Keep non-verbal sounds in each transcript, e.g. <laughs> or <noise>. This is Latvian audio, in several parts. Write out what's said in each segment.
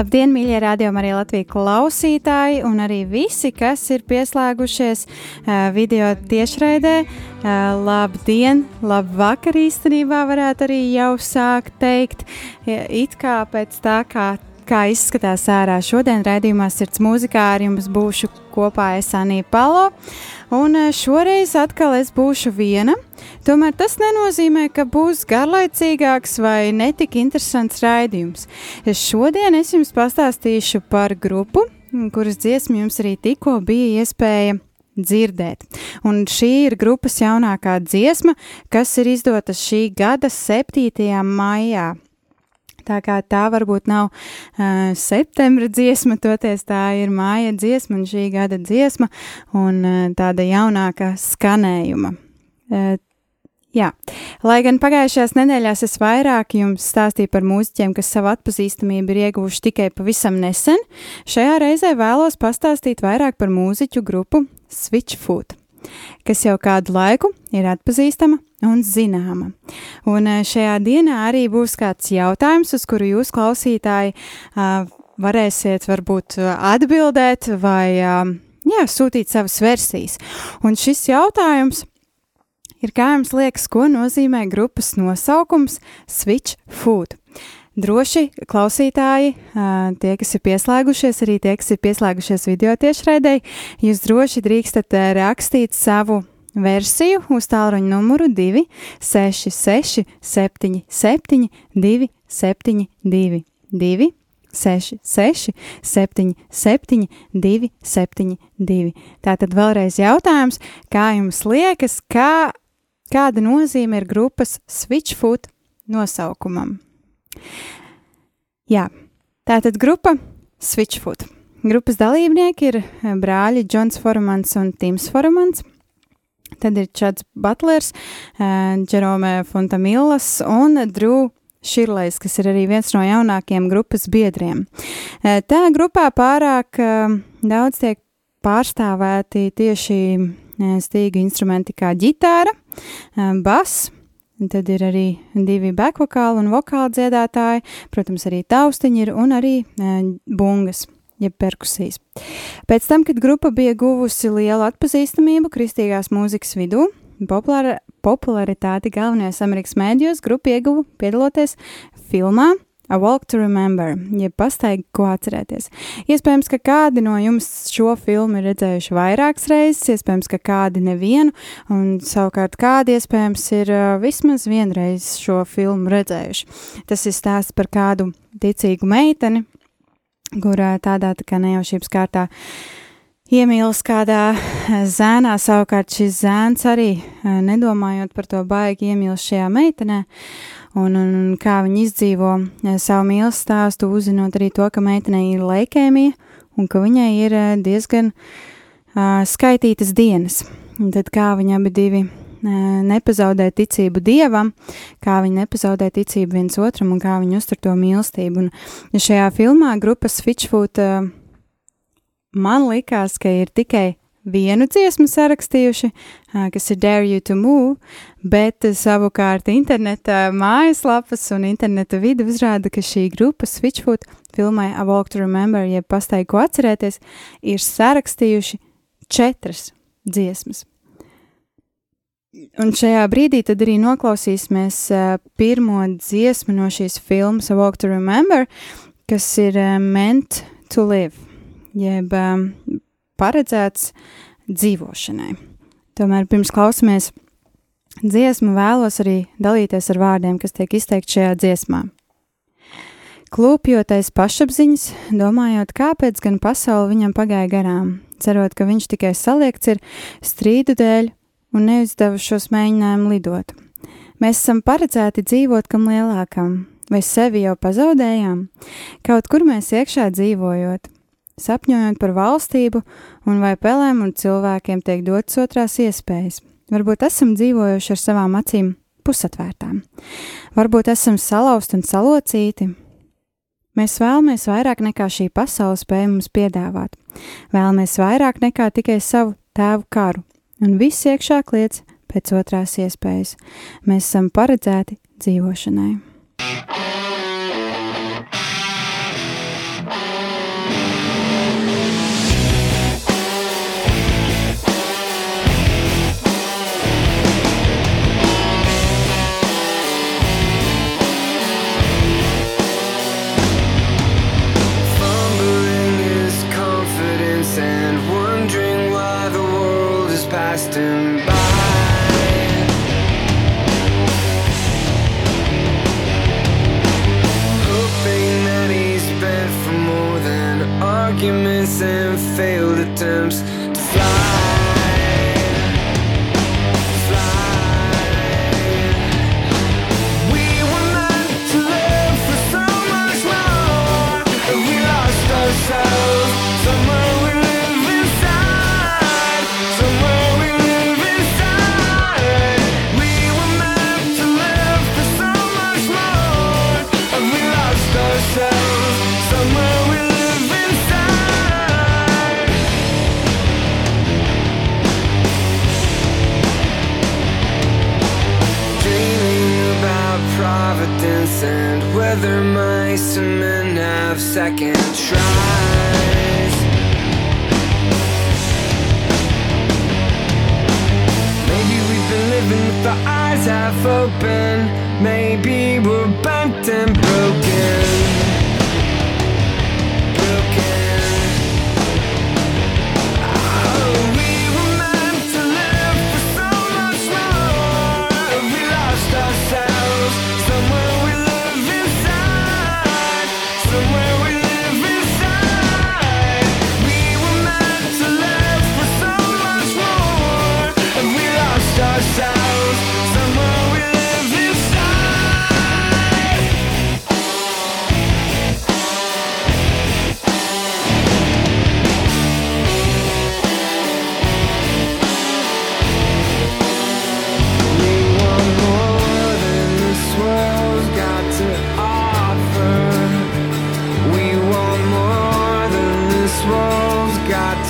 Labdien, mīļie radiokamā arī Latvijas klausītāji, un arī visi, kas ir pieslēgušies uh, video tiešraidē. Uh, labdien, labvakar īstenībā varētu arī jau sākt teikt, it kā pēc tā, kā kā izskatās ārā. Šodien raidījumā Sirds mūzikā ar jums būšu kopā es Anī Palo, un šoreiz atkal es būšu viena. Tomēr tas nenozīmē, ka būs garlaicīgāks vai netik interesants raidījums. Šodien es jums pastāstīšu par grupu, kuras dziesmu jums arī tikko bija iespēja dzirdēt. Un šī ir grupas jaunākā dziesma, kas ir izdota šī gada 7. maijā. Tā kā tā varbūt nav uh, septembra dziesma, toties tā ir māja dziesma un šī gada dziesma un uh, tāda jaunāka skanējuma. Uh, Jā, lai gan pagājušajās nedēļās es vairāk jums stāstīju par mūziķiem, kas savu atpazīstamību ir ieguvuši tikai pavisam nesen, šajā reizē vēlos pastāstīt vairāk par mūziķu grupu Switchfoot, kas jau kādu laiku ir atpazīstama un zināma. Un eh, šajā dienā arī būs kāds jautājums, uz kuru jūs klausītāji uh, varēsiet varbūt atbildēt vai jā, sūtīt savas versijas. Un šis jautājums ir, kā jums liekas, ko nozīmē grupas nosaukums Switch Food? Droši klausītāji, tie, kas ir pieslēgušies, arī tie, kas ir pieslēgušies video tiešraidēji, jūs droši drīkstat rakstīt savu versiju uz tālruņa numuru 266 77 272 2 6, 6, 7, 7, 2, 7, 2. Tātad vēlreiz jautājums, kā jums liekas, kā, kāda nozīme ir grupas Switchfoot nosaukumam? Jā, tātad grupa Switchfoot. Grupas dalībnieki ir brāļi Džons Formans un Tims Formans. Tad ir Čads Butlers, Džerome Fontamillas un Drew Širlais, kas ir arī viens no jaunākajiem grupas biedriem. Eh, tā grupā pārāk eh, daudz tiek pārstāvēti tieši eh, stīga instrumenti kā ģitāra, bass, tad ir arī divi backvokāli un vokāli dziedātāji, protams, arī taustiņi ir un arī bungas jeb perkusijas. Pēc tam, kad grupa bija guvusi lielu atpazīstamību kristīgās mūzikas vidū, populāra, popularitāti galvenajos Amerikas mēdījos grupa ieguva piedaloties filmā A Walk to Remember, jeb pastaigi, ko atcerēties. Iespējams, ka kādi no jums šo filmu ir redzējuši vairākas reizes, iespējams, ka kādi nevienu, un savukārt kādi iespējams ir uh, vismaz vienreiz šo filmu redzējuši. Tas ir stāsts par kādu ticīgu meiteni, kurā tādā tā kā nejaušības kārtā iemīlas kādā zēnā, savukārt šis zēns arī eh, nedomājot par to baigi iemīlas šajā meitenē, un, un, un kā viņi izdzīvo eh, savu mīlas stāstu, uzzinot arī to, ka meitenei ir leikēmija, un ka viņai ir eh, diezgan uh, skaitītas dienas. Un tad kā viņi abi divi nepazaudē ticību dievam, kā viņi nepazaudē ticību viens otram un kā viņi uztur to mīlestību. Un šajā filmā grupas Fitchfoot uh, man likās, ka ir tikai vienu dziesmu sarakstījuši, kas ir Dare You to Move, bet savukārt interneta mājaslapas un interneta vidi uzrāda, ka šī grupa Switchfoot filmai A Walk to Remember, jeb pastāju, ko atcerēties, ir sarakstījuši četras dziesmas. Un šajā brīdī tad arī noklausīsimies uh, pirmo dziesmu no šīs filmas A Walk to Remember, kas ir uh, Meant to Live jeb um, paredzēts dzīvošanai. Tomēr pirms klausamies dziesmu, vēlos arī dalīties ar vārdiem, kas tiek izteikti šajā dziesmā. Klūpjotais pašapziņas, domājot, kāpēc gan pasaule viņam pagāja garām, cerot, ka viņš tikai saliekts ir strīdu dēļ un neuzdeva šos mēģinājumu lidot. Mēs esam paredzēti dzīvot kam lielākam, vai sevi jau pazaudējām, kaut kur mēs iekšā dzīvojot, sapņojot par valstību un vai pelēm un cilvēkiem tiek dotas otrās iespējas. Varbūt esam dzīvojuši ar savām acīm pusatvērtām. Varbūt esam salausti un salocīti. Mēs vēlamies vairāk nekā šī pasaule spēj mums piedāvāt. Vēlamies vairāk nekā tikai savu tēvu karu, un viss iekšā kliedz pēc otrās iespējas. Mēs esam paredzēti dzīvošanai.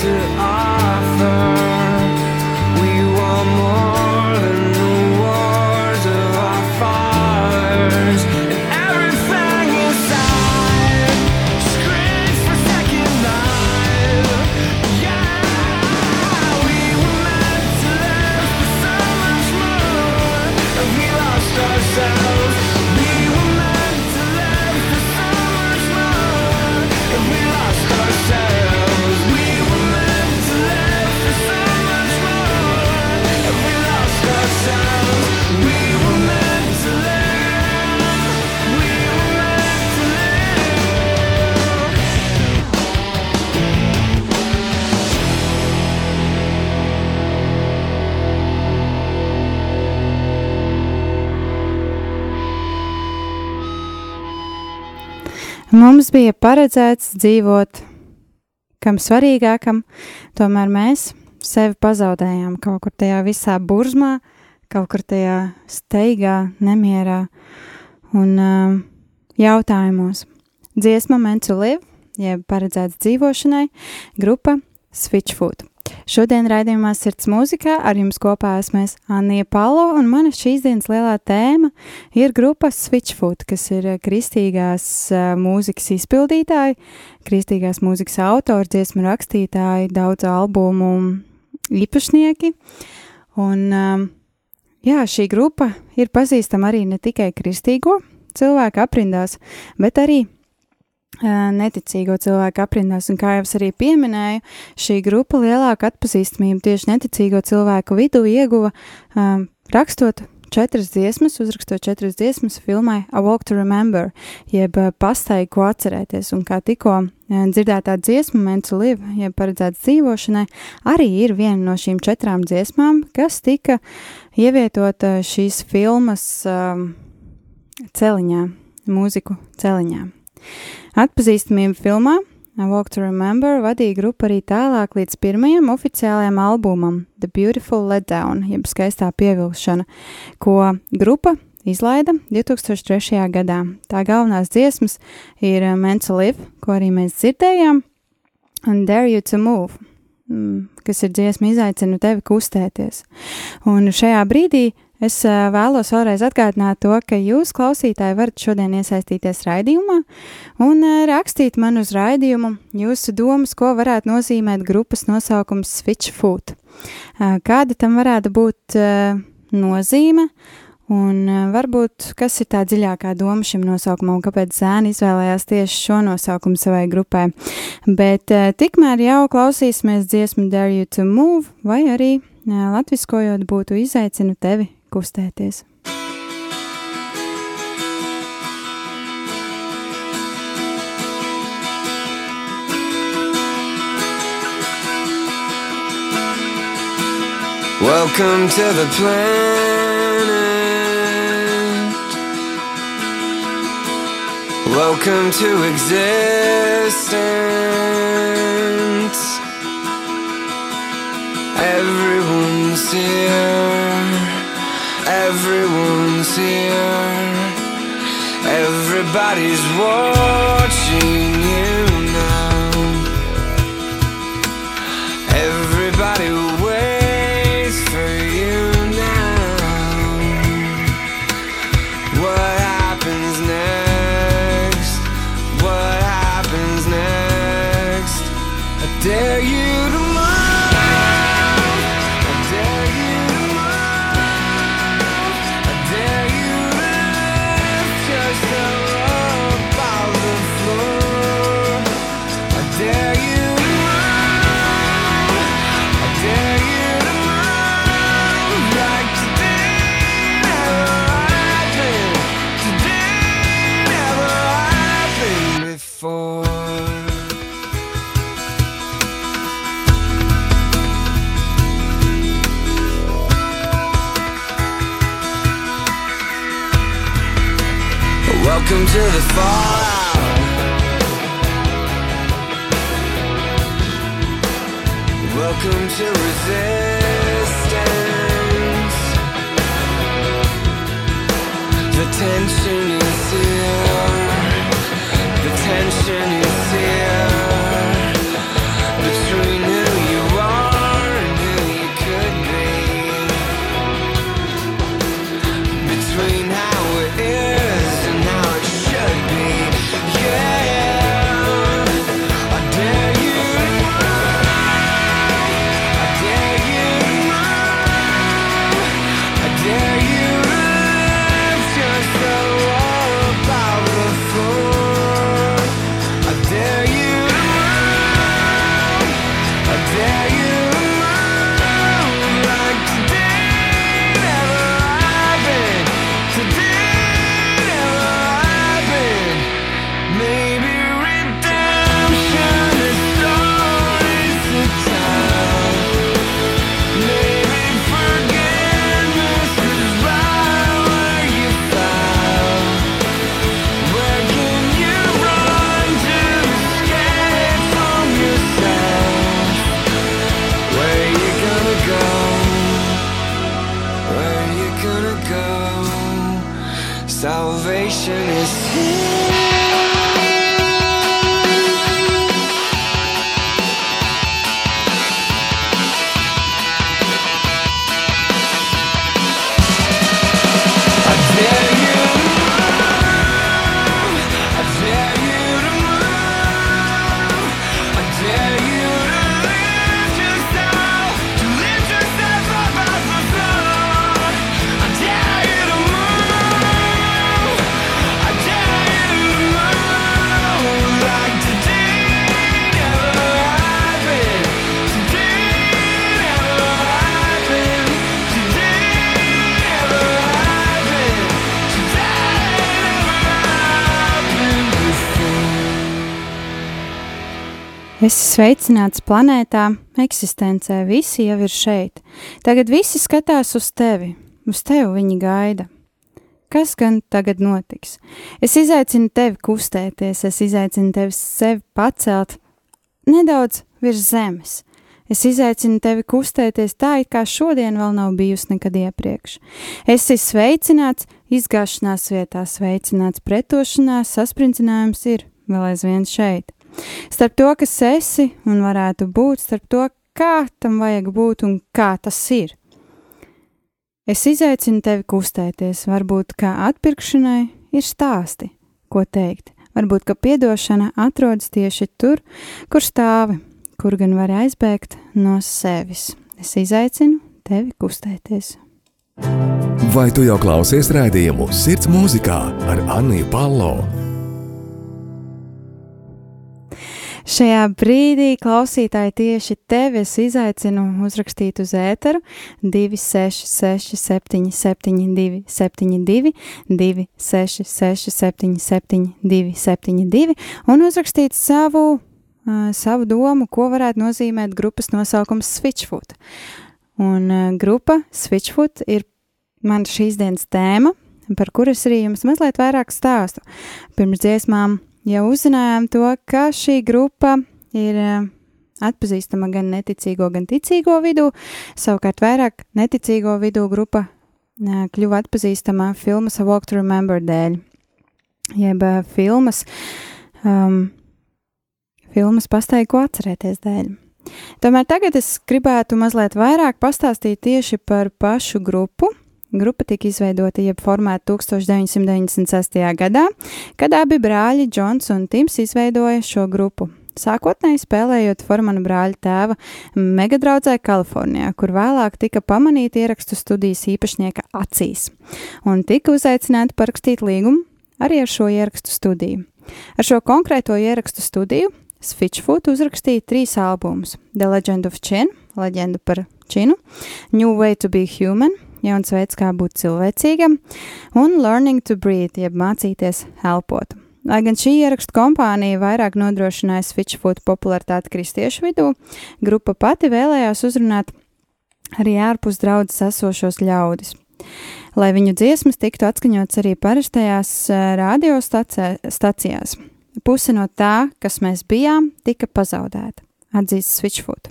是。Mums bija paredzēts dzīvot kam svarīgākam, tomēr mēs sevi pazaudējām kaut kur tajā visā burzmā, kaut kur tajā steigā, nemierā un uh, jautājumos. Dziesma Meant to Live, jeb paredzēts dzīvošanai, grupa Switchfoot. Šodien raidījumā Sirds mūzikā ar jums kopā esmu Anija Palo, un mana šīs dienas lielā tēma ir grupa Switchfoot, kas ir kristīgās uh, mūzikas izpildītāji, kristīgās mūzikas autori, dziesmu rakstītāji, daudz albumu īpašnieki. Un, um, jā, šī grupa ir pazīstama arī ne tikai kristīgo cilvēku aprindās, bet arī neticīgo cilvēku aprindās, un kā jau es arī pieminēju, šī grupa lielāku atpazīstamību tieši neticīgo cilvēku vidū ieguva um, rakstot četras dziesmas, uzrakstot četras dziesmas filmai A Walk to Remember, jeb pastaigu, ko atcerēties, un kā tikko dzirdētā dziesma Meant to Live, jeb paredzēts dzīvošanai, arī ir viena no šīm četrām dziesmām, kas tika ievietota šīs filmas um, celiņā, mūziku celiņā. Atpazīstamība filmā A Walk to Remember vadīja grupu arī tālāk līdz pirmajam oficiālajam albumam The Beautiful Letdown, jeb skaistā pievilkšana, ko grupa izlaida 2003. gadā. Tā galvenās dziesmas ir Meant to Live, ko arī mēs dzirdējām, un Dare You to Move, mm, kas ir dziesma izaicinu tevi kustēties. Un šajā brīdī Es vēlos vēlreiz atgādināt to, ka jūs, klausītāji, varat šodien iesaistīties raidījumā un rakstīt man uz raidījumu jūsu domas, ko varētu nozīmēt grupas nosaukums Switch Food. Kāda tam varētu būt nozīme? Un varbūt kas ir tā dziļākā doma šim nosaukumam, kāpēc zēni izvēlējās tieši šo nosaukumu savai grupai. Bet tikmēr jau klausīsimies dziesmu Dare You to Move, vai arī latviskojot būtu izaicinu tevi kustēties. Welcome to the planet. Welcome to existence. Everyone's here. Everyone's here. Everybody's watching you now. Everybody Welcome to the fallout. Welcome to resistance. The tension Salvation is here. Esi sveicināts planētā, eksistencē, visi jau ir šeit. Tagad visi skatās uz tevi, uz tevi viņi gaida. Kas gan tagad notiks? Es izaicinu tevi kustēties, es izaicinu tevi sevi pacelt nedaudz virs zemes. Es izaicinu tevi kustēties tā, it kā šodien vēl nav bijusi nekad iepriekš. Esi sveicināts, izgāšanās vietā, sveicināts pretošanās, saspringzinājums ir vēl aizvien šeit. Starp to, kas esi un varētu būt, starp to, kā tam vajag būt un kā tas ir. Es izaicinu tevi kustēties, varbūt kā atpirkšanai ir stāsti, ko teikt. Varbūt, ka piedošana atrodas tieši tur, kur stāvi, kur gan var aizbēgt no sevis. Es izaicinu tevi kustēties. Vai tu jau klausies rādījumu Sirds mūzikā ar Anniju Palo? Šajā brīdī, klausītāji, tieši tevi es izaicinu uzrakstīt uz ēteru 266, 77, 272, 266, 77, 272 un uzrakstīt savu, uh, savu domu, ko varētu nozīmēt grupas nosaukums Switchfoot. Un uh, grupa Switchfoot ir man šīs dienas tēma, par kuru es arī jums mazliet vairāk stāstu. Pirms dziesmām jau uzzinājām to, ka šī grupa ir eh, atpazīstama gan neticīgo, gan ticīgo vidū. Savukārt vairāk neticīgo vidū grupa eh, kļuva atpazīstama filmas A Walk to Remember dēļ, jeb eh, filmas, um, filmas pastaigu atcerēties dēļ. Tomēr tagad es gribētu mazliet vairāk pastāstīt tieši par pašu grupu, Grupa tika izveidota jeb formēta 1996. gadā, kad abi brāļi Džons un Tims izveidoja šo grupu. Sākotnēji spēlējot Formana brāļa tēva megadraudzē Kalifornijā, kur vēlāk tika pamanīta ierakstu studijas īpašnieka acīs, un tika uzaicināti parakstīt līgumu arī ar šo ierakstu studiju. Ar šo konkrēto ierakstu studiju Switchfoot uzrakstīja trīs albumus - The Legend of Chin, leģenda par Činu, New Way to be Human, jauns veids, kā būt cilvēcīgam, un Learning to Breathe, jeb mācīties elpot. Lai gan šī ierakstu kompānija vairāk nodrošināja Switchfoot popularitāti kristiešu vidū, grupa pati vēlējās uzrunāt arī ārpus draudzes esošos ļaudis. Lai viņu dziesmas tiktu atskaņots arī parastajās uh, radiostacijās. Puse no tā, kas mēs bijām, tika pazaudēta, atzīst Switchfoot.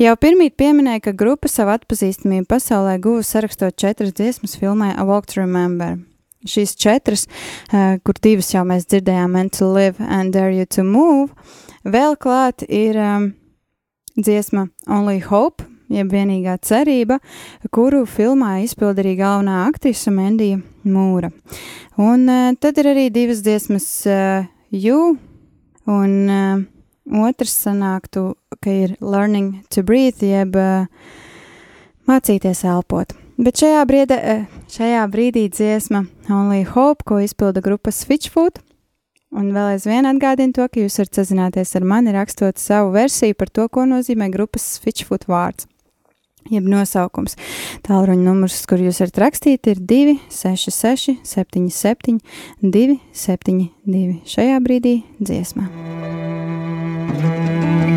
Jau pirmīt pieminēja, ka grupa savu atpazīstamību pasaulē guva sarakstot četras dziesmas filmai A Walk to Remember. Šīs četras, uh, kur divas jau mēs dzirdējām, Meant to Live and Dare You to Move, vēl klāt ir um, dziesma Only Hope, jeb vienīgā cerība, kuru filmā izpild arī galvenā aktrise Mendija Mūra. Un uh, tad ir arī divas dziesmas uh, You un uh, Otrs sanāktu, ka ir learning to breathe, jeb uh, mācīties elpot. Bet šajā, briede, uh, šajā brīdī dziesma Only Hope, ko izpilda grupa Switchfoot, un vēl aizvien atgādina to, ka jūs varat sazināties ar mani rakstot savu versiju par to, ko nozīmē grupas Switchfoot vārds. Jeb nosaukums. Tālruņa numurs, kur jūs varat rakstīt, ir 266, 77, 272. Šajā brīdī dziesmā.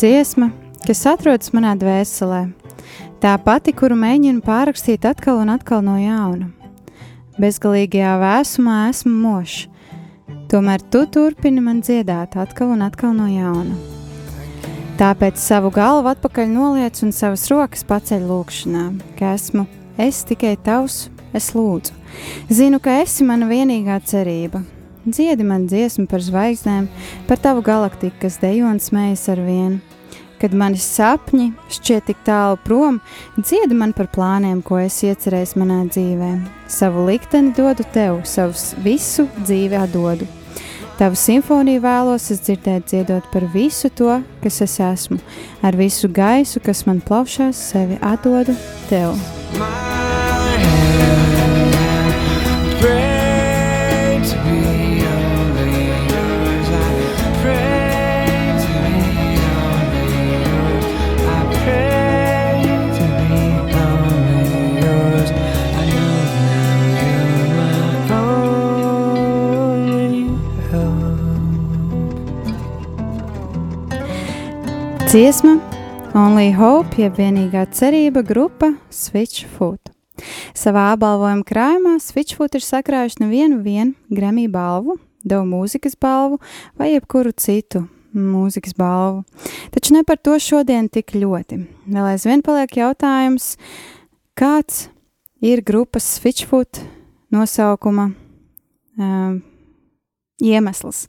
dziesma, kas atrodas manā dvēselē. Tā pati, kuru mēģinu pārrakstīt atkal un atkal no jauna. Bezgalīgajā vēsumā esmu mošs, tomēr tu turpini man dziedāt atkal un atkal no jauna. Tāpēc savu galvu atpakaļ noliec un savas rokas paceļ lūkšanā, ka esmu es tikai tavs, es lūdzu. Zinu, ka esi mana vienīgā cerība. Dziedi man dziesmu par zvaigznēm, par tavu galaktiku, kas dejo un smējas ar vienu. Kad manis sapņi šķiet tik tālu prom, dziedi man par plāniem, ko es iecerēju manā dzīvē. Savu likteni dodu tev, savus visu dzīvi atdodu. Tavu simfoniju vēlos es dzirdēt, dziedot par visu to, kas es esmu, ar visu gaisu, kas man plaušās, sevi atdodu tev. my Dziesma Only Hope, jeb vienīgā cerība grupa Switchfoot. Savā apbalvojuma krājumā Switchfoot ir sakrājuši nevienu vien Grammy balvu, Devu mūzikas balvu vai jebkuru citu mūzikas balvu. Taču ne par to šodien tik ļoti. Vēl aizvien paliek jautājums, kāds ir grupas Switchfoot nosaukuma um, iemesls,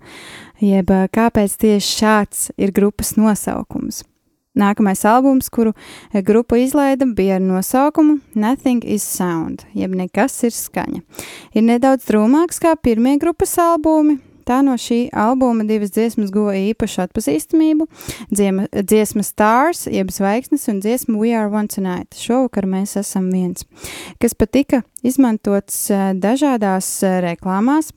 jeb kāpēc tieši šāds ir grupas nosaukums. Nākamais albums, kuru grupa izlaida, bija ar nosaukumu Nothing is Sound, jeb nekas ir skaņa. Ir nedaudz drūmāks kā pirmie grupas albumi. Tā no šī albuma divas dziesmas guva īpašu atpazīstamību. Dziesma Stars, jeb zvaigznes, un dziesma We Are One Tonight. Šovakar mēs esam viens, kas patika izmantots dažādās reklāmās.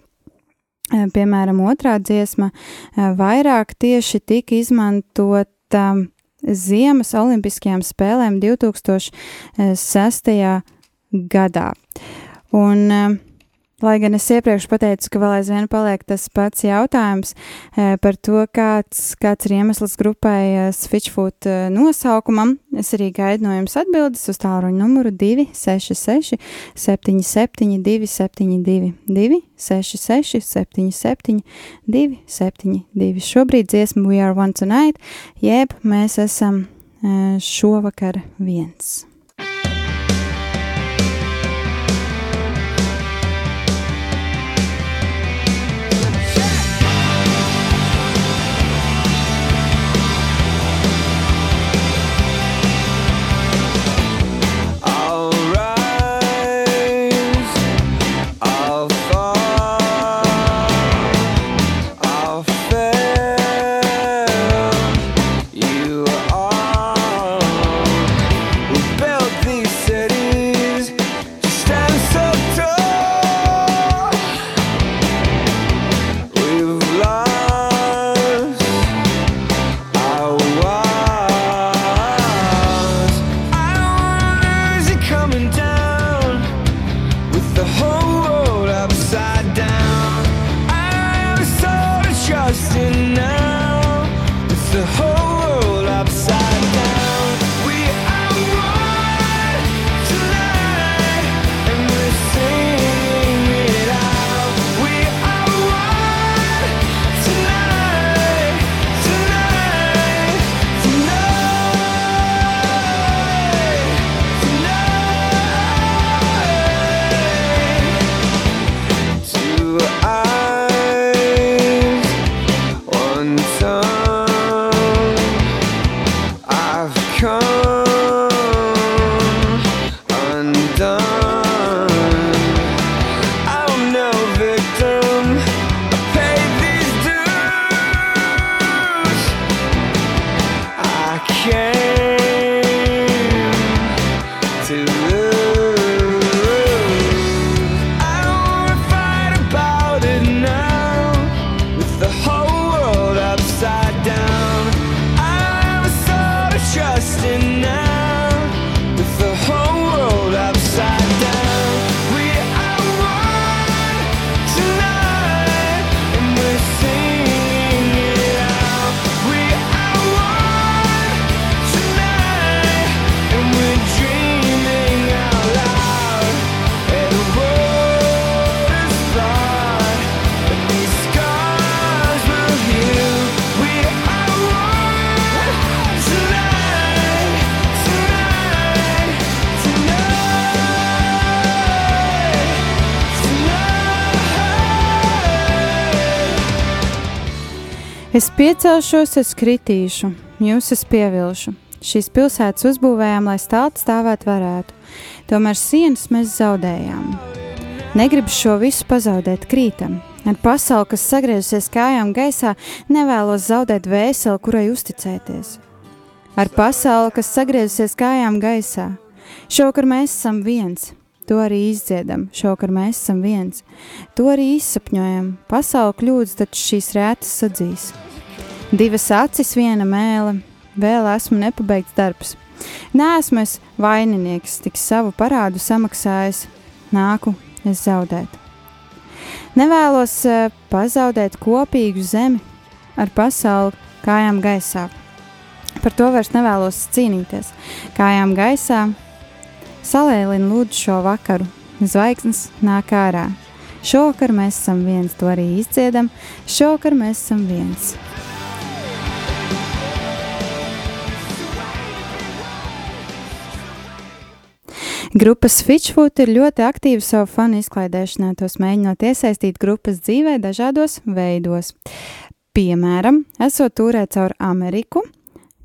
Eh, Piemēram, otrā dziesma eh, vairāk tieši tika izmantota Ziemas Olimpiskajām spēlēm 2006. gadā. Un, eh, lai gan es iepriekš pateicu, ka vēl aizvien paliek tas pats jautājums eh, par to, kāds, kāds ir iemesls grupai eh, Switchfoot eh, nosaukumam, es arī gaidu no jums atbildes uz tālruņa numuru 266 77 272 266 77 272. Šobrīd dziesma We Are One Tonight, jeb mēs esam šovakar viens. Es piecelšos, es kritīšu, jūs es pievilšu. Šīs pilsētas uzbūvējām, lai stāvot stāvēt varētu. Tomēr sienas mēs zaudējām. Negribu šo visu pazaudēt, krītam. Ar pasauli, kas sagriezusies kājām gaisā, nevēlos zaudēt vēseli, kurai uzticēties. Ar pasauli, kas sagriezusies kājām gaisā. Šovakar mēs esam viens, to arī izdziedam. Šovakar mēs esam viens, to arī izsapņojam. Pasauli kļūdas, taču šīs rētas sadzīs. Divas acis, viena mēlē, vēl esmu nepabeigts darbs. Nē, esmu es vaininieks, tik savu parādu samaksājis, nāku es zaudēt. Nevēlos uh, pazaudēt kopīgu zemi ar pasauli kājām gaisā. Par to vairs nevēlos cīnīties. Kājām gaisā salēlina lūdzu šo vakaru. Zvaigznes nāk ārā. Šovakar mēs esam viens, to arī izdziedam. Šovakar mēs esam viens. Grupas Fitchfoot ir ļoti aktīva savu fanu izklaidēšanā, tos mēģinot iesaistīt grupas dzīvē dažādos veidos. Piemēram, esot turēt caur Ameriku,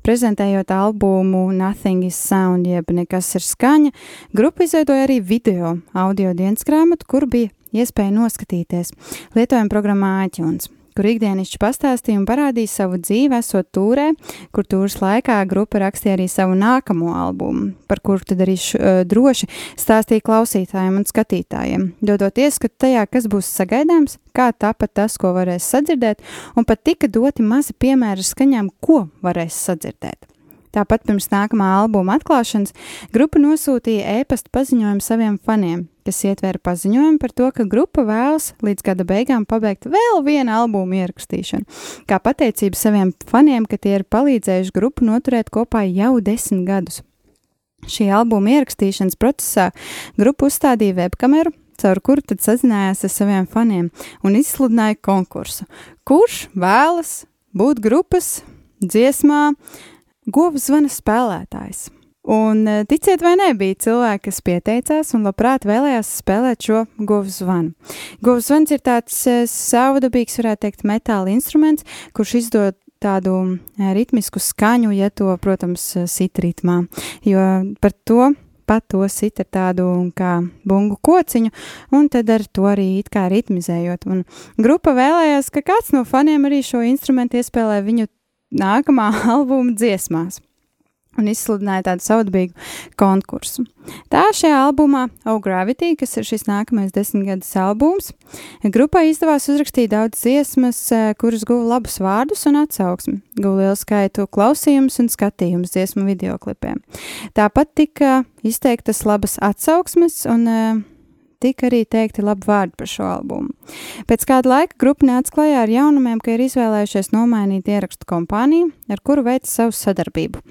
prezentējot albumu Nothing is Sound, jeb nekas ir skaņa, grupa izveidoja arī video audio dienas grāmatu, kur bija iespēja noskatīties. Lietojuma programmā iTunes kur ikdienišķi pastāstīja un parādīja savu dzīvi, esot tūrē, kur tūras laikā grupa rakstīja arī savu nākamo albumu, par kuru tad arī š, uh, droši stāstīja klausītājiem un skatītājiem, dodot ieskatu tajā, kas būs sagaidāms, kā tāpat tas, ko varēs sadzirdēt, un pat tika doti mazi piemēri skaņām, ko varēs sadzirdēt. Tāpat pirms nākamā albuma atklāšanas grupa nosūtīja e-pasta paziņojumu saviem faniem, kas ietvēra paziņojumu par to, ka grupa vēlas līdz gada beigām pabeigt vēl vienu albumu ierakstīšanu, kā pateicību saviem faniem, ka tie ir palīdzējuši grupu noturēt kopā jau desmit gadus. Šī albuma ierakstīšanas procesā grupa uzstādīja webkameru, caur kuru tad sazinājās ar saviem faniem un izsludināja konkursu, kurš vēlas būt grupas dziesmā govs zvana spēlētājs. Un, e, ticiet vai nē, bija cilvēki, kas pieteicās un labprāt vēlējās spēlēt šo govs zvanu. Govs zvans ir tāds e, savdabīgs, varētu teikt, metāla instruments, kurš izdod tādu e, ritmisku skaņu, ja to, protams, sit ritmā. Jo par to pat to sit ar tādu kā bungu kociņu, un tad ar to arī it kā ritmizējot. Un grupa vēlējās, ka kāds no faniem arī šo instrumentu iespēlē viņu nākamā <laughs> albuma dziesmās un izsludināja tādu saudabīgu konkursu. Tā šajā albumā O Gravity, kas ir šis nākamais desmitgades albums, grupai izdevās uzrakstīt daudz dziesmas, eh, kuras guva labus vārdus un atsauksmi, guva lielu skaitu klausījumus un skatījumus dziesmu videoklipiem. Tāpat tika izteiktas labas atsauksmes un uh, tika arī teikti labi vārdi par šo albumu. Pēc kāda laika grupa nāca klajā ar jaunumiem, ka ir izvēlējušies nomainīt ierakstu kompāniju, ar kuru veic savu sadarbību,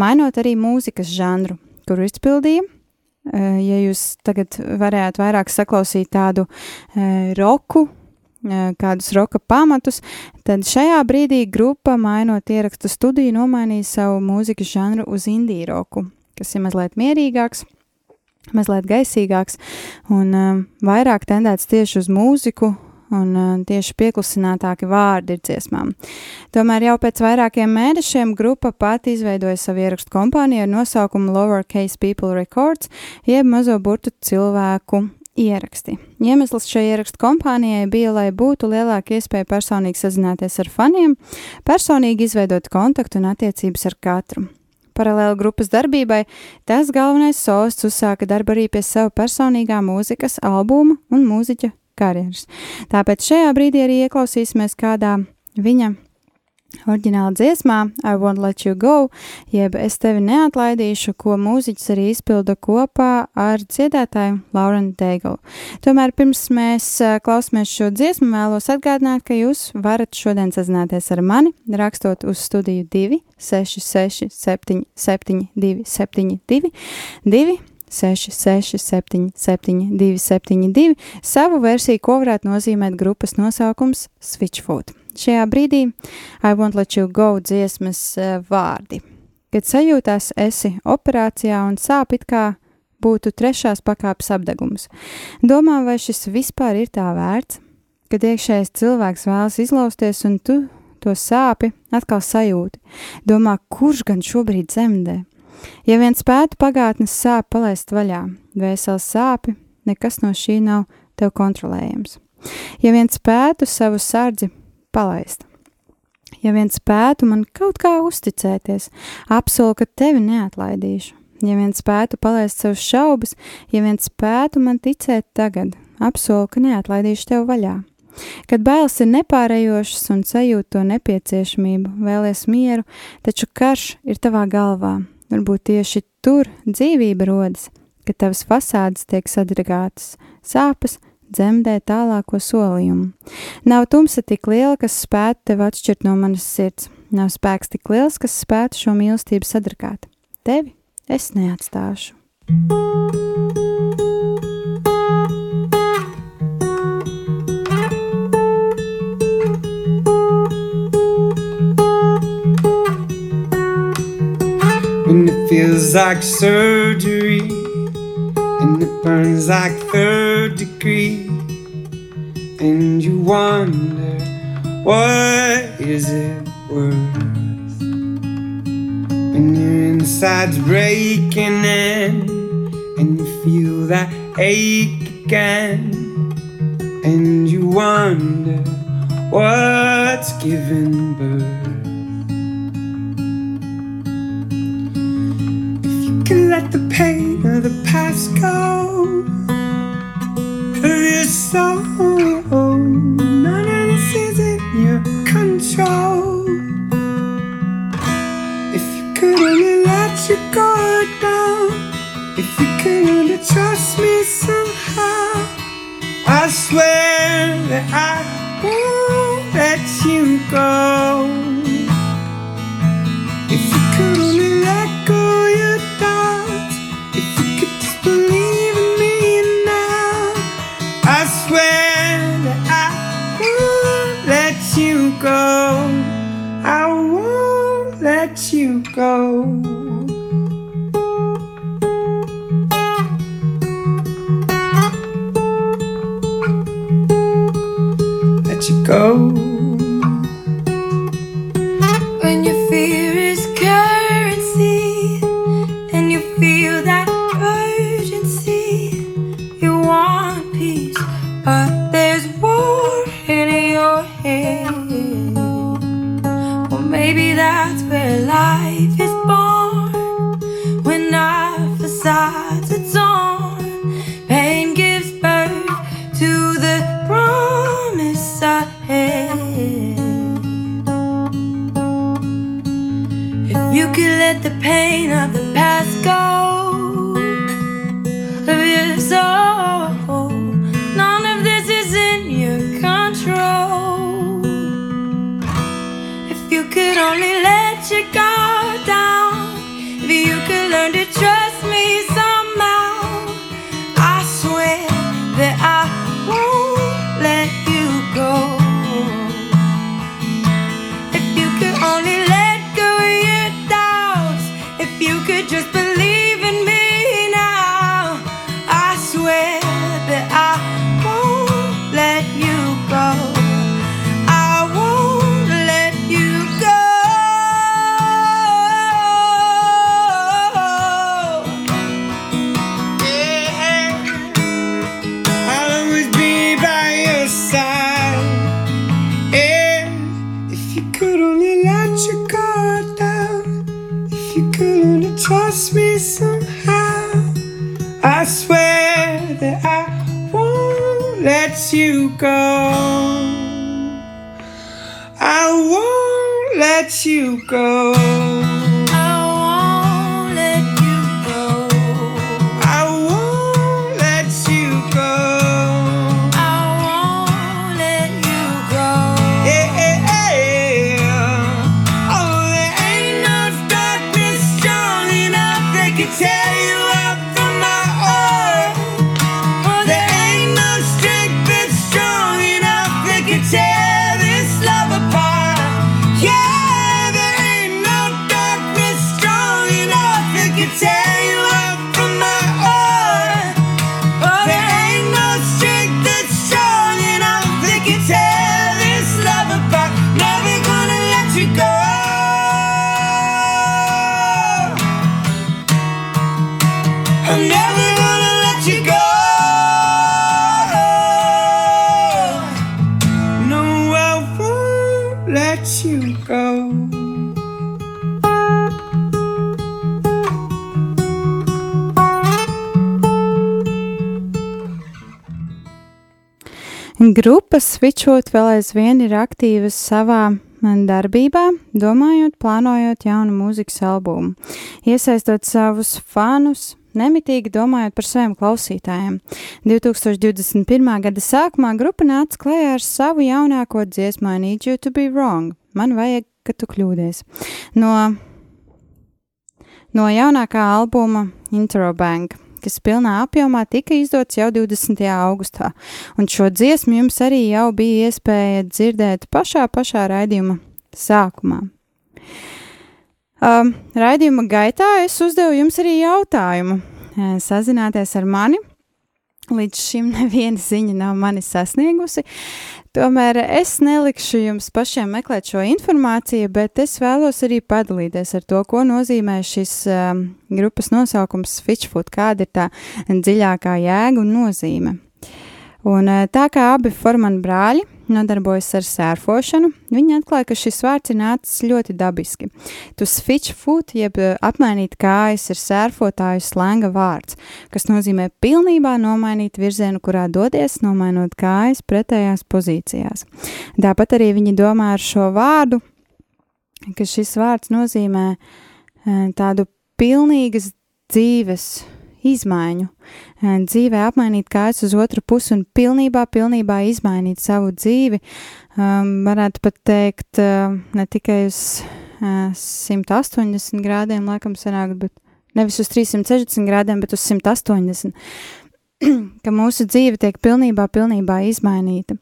mainot arī mūzikas žanru, kuru izpildīja. Eh, ja jūs tagad varētu vairāk saklausīt tādu e, roku, e, kādus roka pamatus, tad šajā brīdī grupa, mainot ierakstu studiju, nomainīja savu mūzikas žanru uz indiju roku, kas ir mazliet mierīgāks mazliet gaisīgāks un uh, vairāk tendēts tieši uz mūziku. Un uh, tieši pieklusinātāki vārdi ir dziesmām. Tomēr jau pēc vairākiem mēnešiem grupa pati izveidoja savu ierakstu kompāniju ar nosaukumu Lowercase People Records, jeb mazo burtu cilvēku ieraksti. Iemesls šai ierakstu kompānijai bija, lai būtu lielāka iespēja personīgi sazināties ar faniem, personīgi izveidot kontaktu un attiecības ar katru. Paralēli grupas darbībai, tas galvenais solists uzsāka darbu arī pie sava personīgā mūzikas albuma un mūziķa karjeras. Tāpēc šajā brīdī arī ieklausīsimies kādā viņa Orģināla dziesmā I Won't Let You Go, jeb Es tevi neatlaidīšu, ko mūziķis arī izpilda kopā ar dziedātāju Laurenu Deigalu. Tomēr pirms mēs klausāmies šo dziesmu, vēlos atgādināt, ka jūs varat šodien sazināties ar mani, rakstot uz studiju 2 66 7 7 2 72 2 6, 6, 7, 7, 2, 7, 2, savu versiju, ko varētu nozīmēt grupas nosaukums Switchfoot šajā brīdī I won't let you go dziesmas uh, vārdi. Kad sajūtās esi operācijā un sāp it kā būtu trešās pakāpes apdegums. Domā, vai šis vispār ir tā vērts, kad iekšējais cilvēks vēlas izlausties un tu to sāpi atkal sajūti. Domā, kurš gan šobrīd zemdē? Ja vien spētu pagātnes sāpes palaist vaļā, vēsels sāpi, nekas no šī nav tev kontrolējams. Ja vien spētu savu sardzi palaist, ja vien spētu man kaut kā uzticēties, apsolu, ka tevi neatlaidīšu. Ja vien spētu palaist savus šaubas, ja vien spētu man ticēt tagad, apsolu, ka neatlaidīšu tev vaļā. Kad bailes ir nepārējošas un sajūt to nepieciešamību, vēlies mieru, taču karš ir tavā galvā. Varbūt tieši tur dzīvība rodas, kad tavas fasādes tiek sadragātas, sāpes dzemdē tālāko solījumu. Nav tumsa tik liela, kas spētu tevi atšķirt no manas sirds, nav spēks tik liels, kas spētu šo mīlestību sadragāt. Tevi es neatstāšu. When it feels like surgery and it burns like third degree, and you wonder what is it worth? When your inside's breaking in and you feel that ache again, and you wonder what's giving birth. Can let the pain of the past go. Your soul, none of this is in your control. If you could only let your guard down, if you could only trust me somehow, I swear that I won't let you go. Grupa Switchot vēl aizvien ir aktīvas savā darbībā, domājot, plānojot jaunu mūzikas albumu, iesaistot savus fanus, nemitīgi domājot par saviem klausītājiem. 2021. gada sākumā grupa nāca klajā ar savu jaunāko dziesmu I Need You to Be Wrong. Man vajag, ka tu kļūdies. No, no jaunākā albuma Intro Bank kas pilnā apjomā tika izdots jau 20. augustā, un šo dziesmu jums arī jau bija iespēja dzirdēt pašā pašā raidījuma sākumā. Um, raidījuma gaitā es uzdevu jums arī jautājumu. Sazināties ar mani. Līdz šim neviena ziņa nav mani sasniegusi. Tomēr es nelikšu jums pašiem meklēt šo informāciju, bet es vēlos arī padalīties ar to, ko nozīmē šis um, grupas nosaukums Fitchfoot, kāda ir tā dziļākā jēga un nozīme. Un tā kā abi formani brāļi nodarbojas ar sērfošanu, viņi atklāja, ka šis vārds ir nācis ļoti dabiski. To switch foot, jeb eh, apmainīt kājas, ir sērfotāju slēnga vārds, kas nozīmē pilnībā nomainīt virzienu, kurā dodies, nomainot kājas pretējās pozīcijās. Tāpat arī viņi domā ar šo vārdu, ka šis vārds nozīmē eh, tādu pilnīgas dzīves izmaiņu, dzīvē apmainīt kājas uz otru pusi un pilnībā, pilnībā izmainīt savu dzīvi. Um, varētu pat teikt, uh, ne tikai uz uh, 180 grādiem, laikam, sanāk, bet nevis uz 360 grādiem, bet uz 180. <clears throat> ka mūsu dzīve tiek pilnībā, pilnībā izmainīta.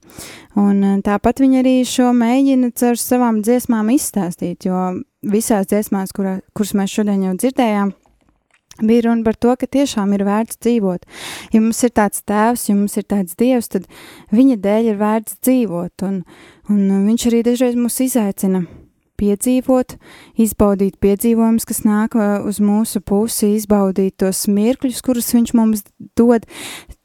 Un tāpat viņi arī šo mēģina caur savām dziesmām izstāstīt, jo visās dziesmās, kurā, kuras mēs šodien jau dzirdējām, bija runa par to, ka tiešām ir vērts dzīvot. Ja mums ir tāds tēvs, ja mums ir tāds dievs, tad viņa dēļ ir vērts dzīvot. Un, un viņš arī dažreiz mūs izaicina piedzīvot, izbaudīt piedzīvojumus, kas nāk uh, uz mūsu pusi, izbaudīt tos mirkļus, kurus viņš mums dod.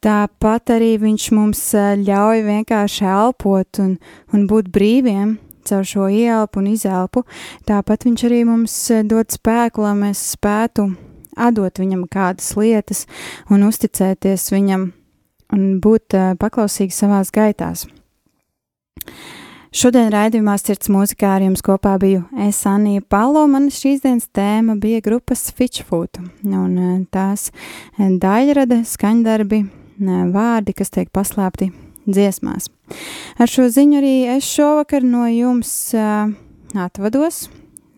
Tāpat arī viņš mums uh, ļauj vienkārši elpot un, un būt brīviem caur šo ielpu un izelpu. Tāpat viņš arī mums uh, dod spēku, lai mēs spētu atdot viņam kādas lietas un uzticēties viņam un būt uh, paklausīgi savās gaitās. Šodien raidījumā Sirds mūzikā ar jums kopā biju es Anija Palo, man šīs dienas tēma bija grupas Fitchfoot, un uh, tās daļrada, skaņdarbi, vārdi, kas tiek paslēpti dziesmās. Ar šo ziņu arī es šovakar no jums atvados,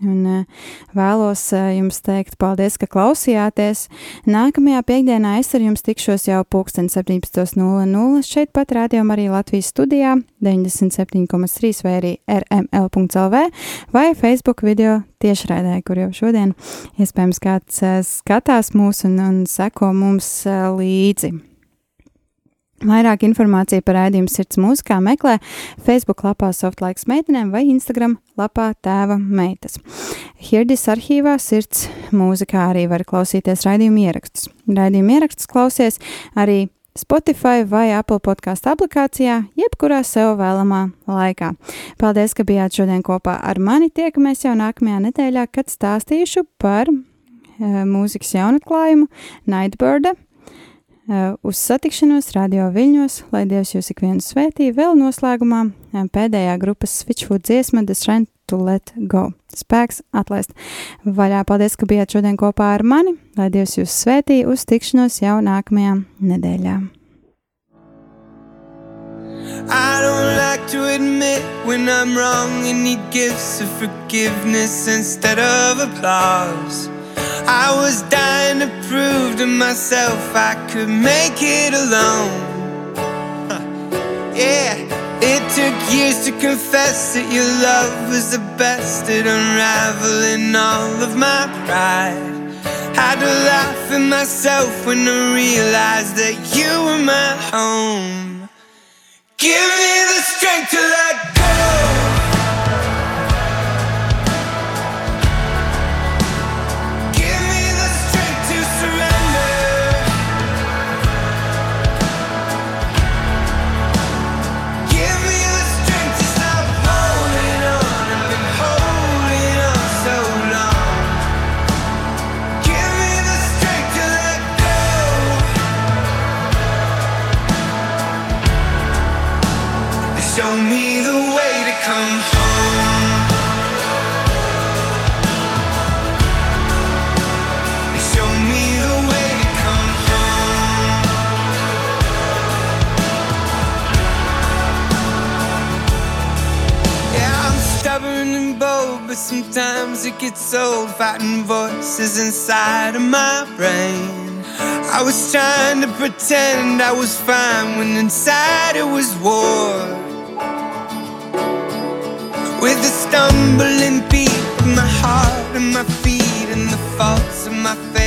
Un uh, vēlos uh, jums teikt paldies, ka klausījāties. Nākamajā piekdienā es ar jums tikšos jau pulksten 17.00 šeit pat rādījumā arī Latvijas studijā 97,3 vai arī rml.lv vai Facebook video tiešraidē, kur jau šodien iespējams kāds uh, skatās mūs un, un seko mums līdzi. Vairāk informācija par raidījumu sirds mūzikā meklē Facebook lapā Softlaiks meitenēm vai Instagram lapā tēva meitas. Hirdis arhīvā sirds mūzikā arī var klausīties raidījumu ierakstus. Raidījumu ierakstus klausies arī Spotify vai Apple podkāstu aplikācijā, jebkurā sev vēlamā laikā. Paldies, ka bijāt šodien kopā ar mani. Tiekamies jau nākamajā nedēļā, kad stāstīšu par e, mūzikas jaunatklājumu Nightbirda Uh, uz satikšanos radio viļņos, lai Dievs jūs ikvienu svētī, vēl noslēgumā uh, pēdējā grupas Switchfoot dziesma The Strength to Let Go. Spēks atlaist. Vaļā paldies, ka bijāt šodien kopā ar mani, lai Dievs jūs svētī, uz tikšanos jau nākamajā nedēļā. I don't like to admit when I'm wrong and need gifts of forgiveness instead of applause. I was dying to prove to myself I could make it alone. Yeah, it took years to confess that your love was the best at unraveling all of my pride. Had to laugh at myself when I realized that you were my home. Give me the strength to let Sometimes it gets old fighting voices inside of my brain. I was trying to pretend I was fine when inside it was war. With a stumbling beat, my heart and my feet and the faults of my face.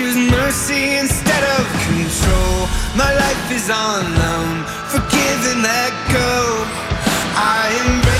choose mercy instead of control. My life is on loan, forgive and let go. I embrace.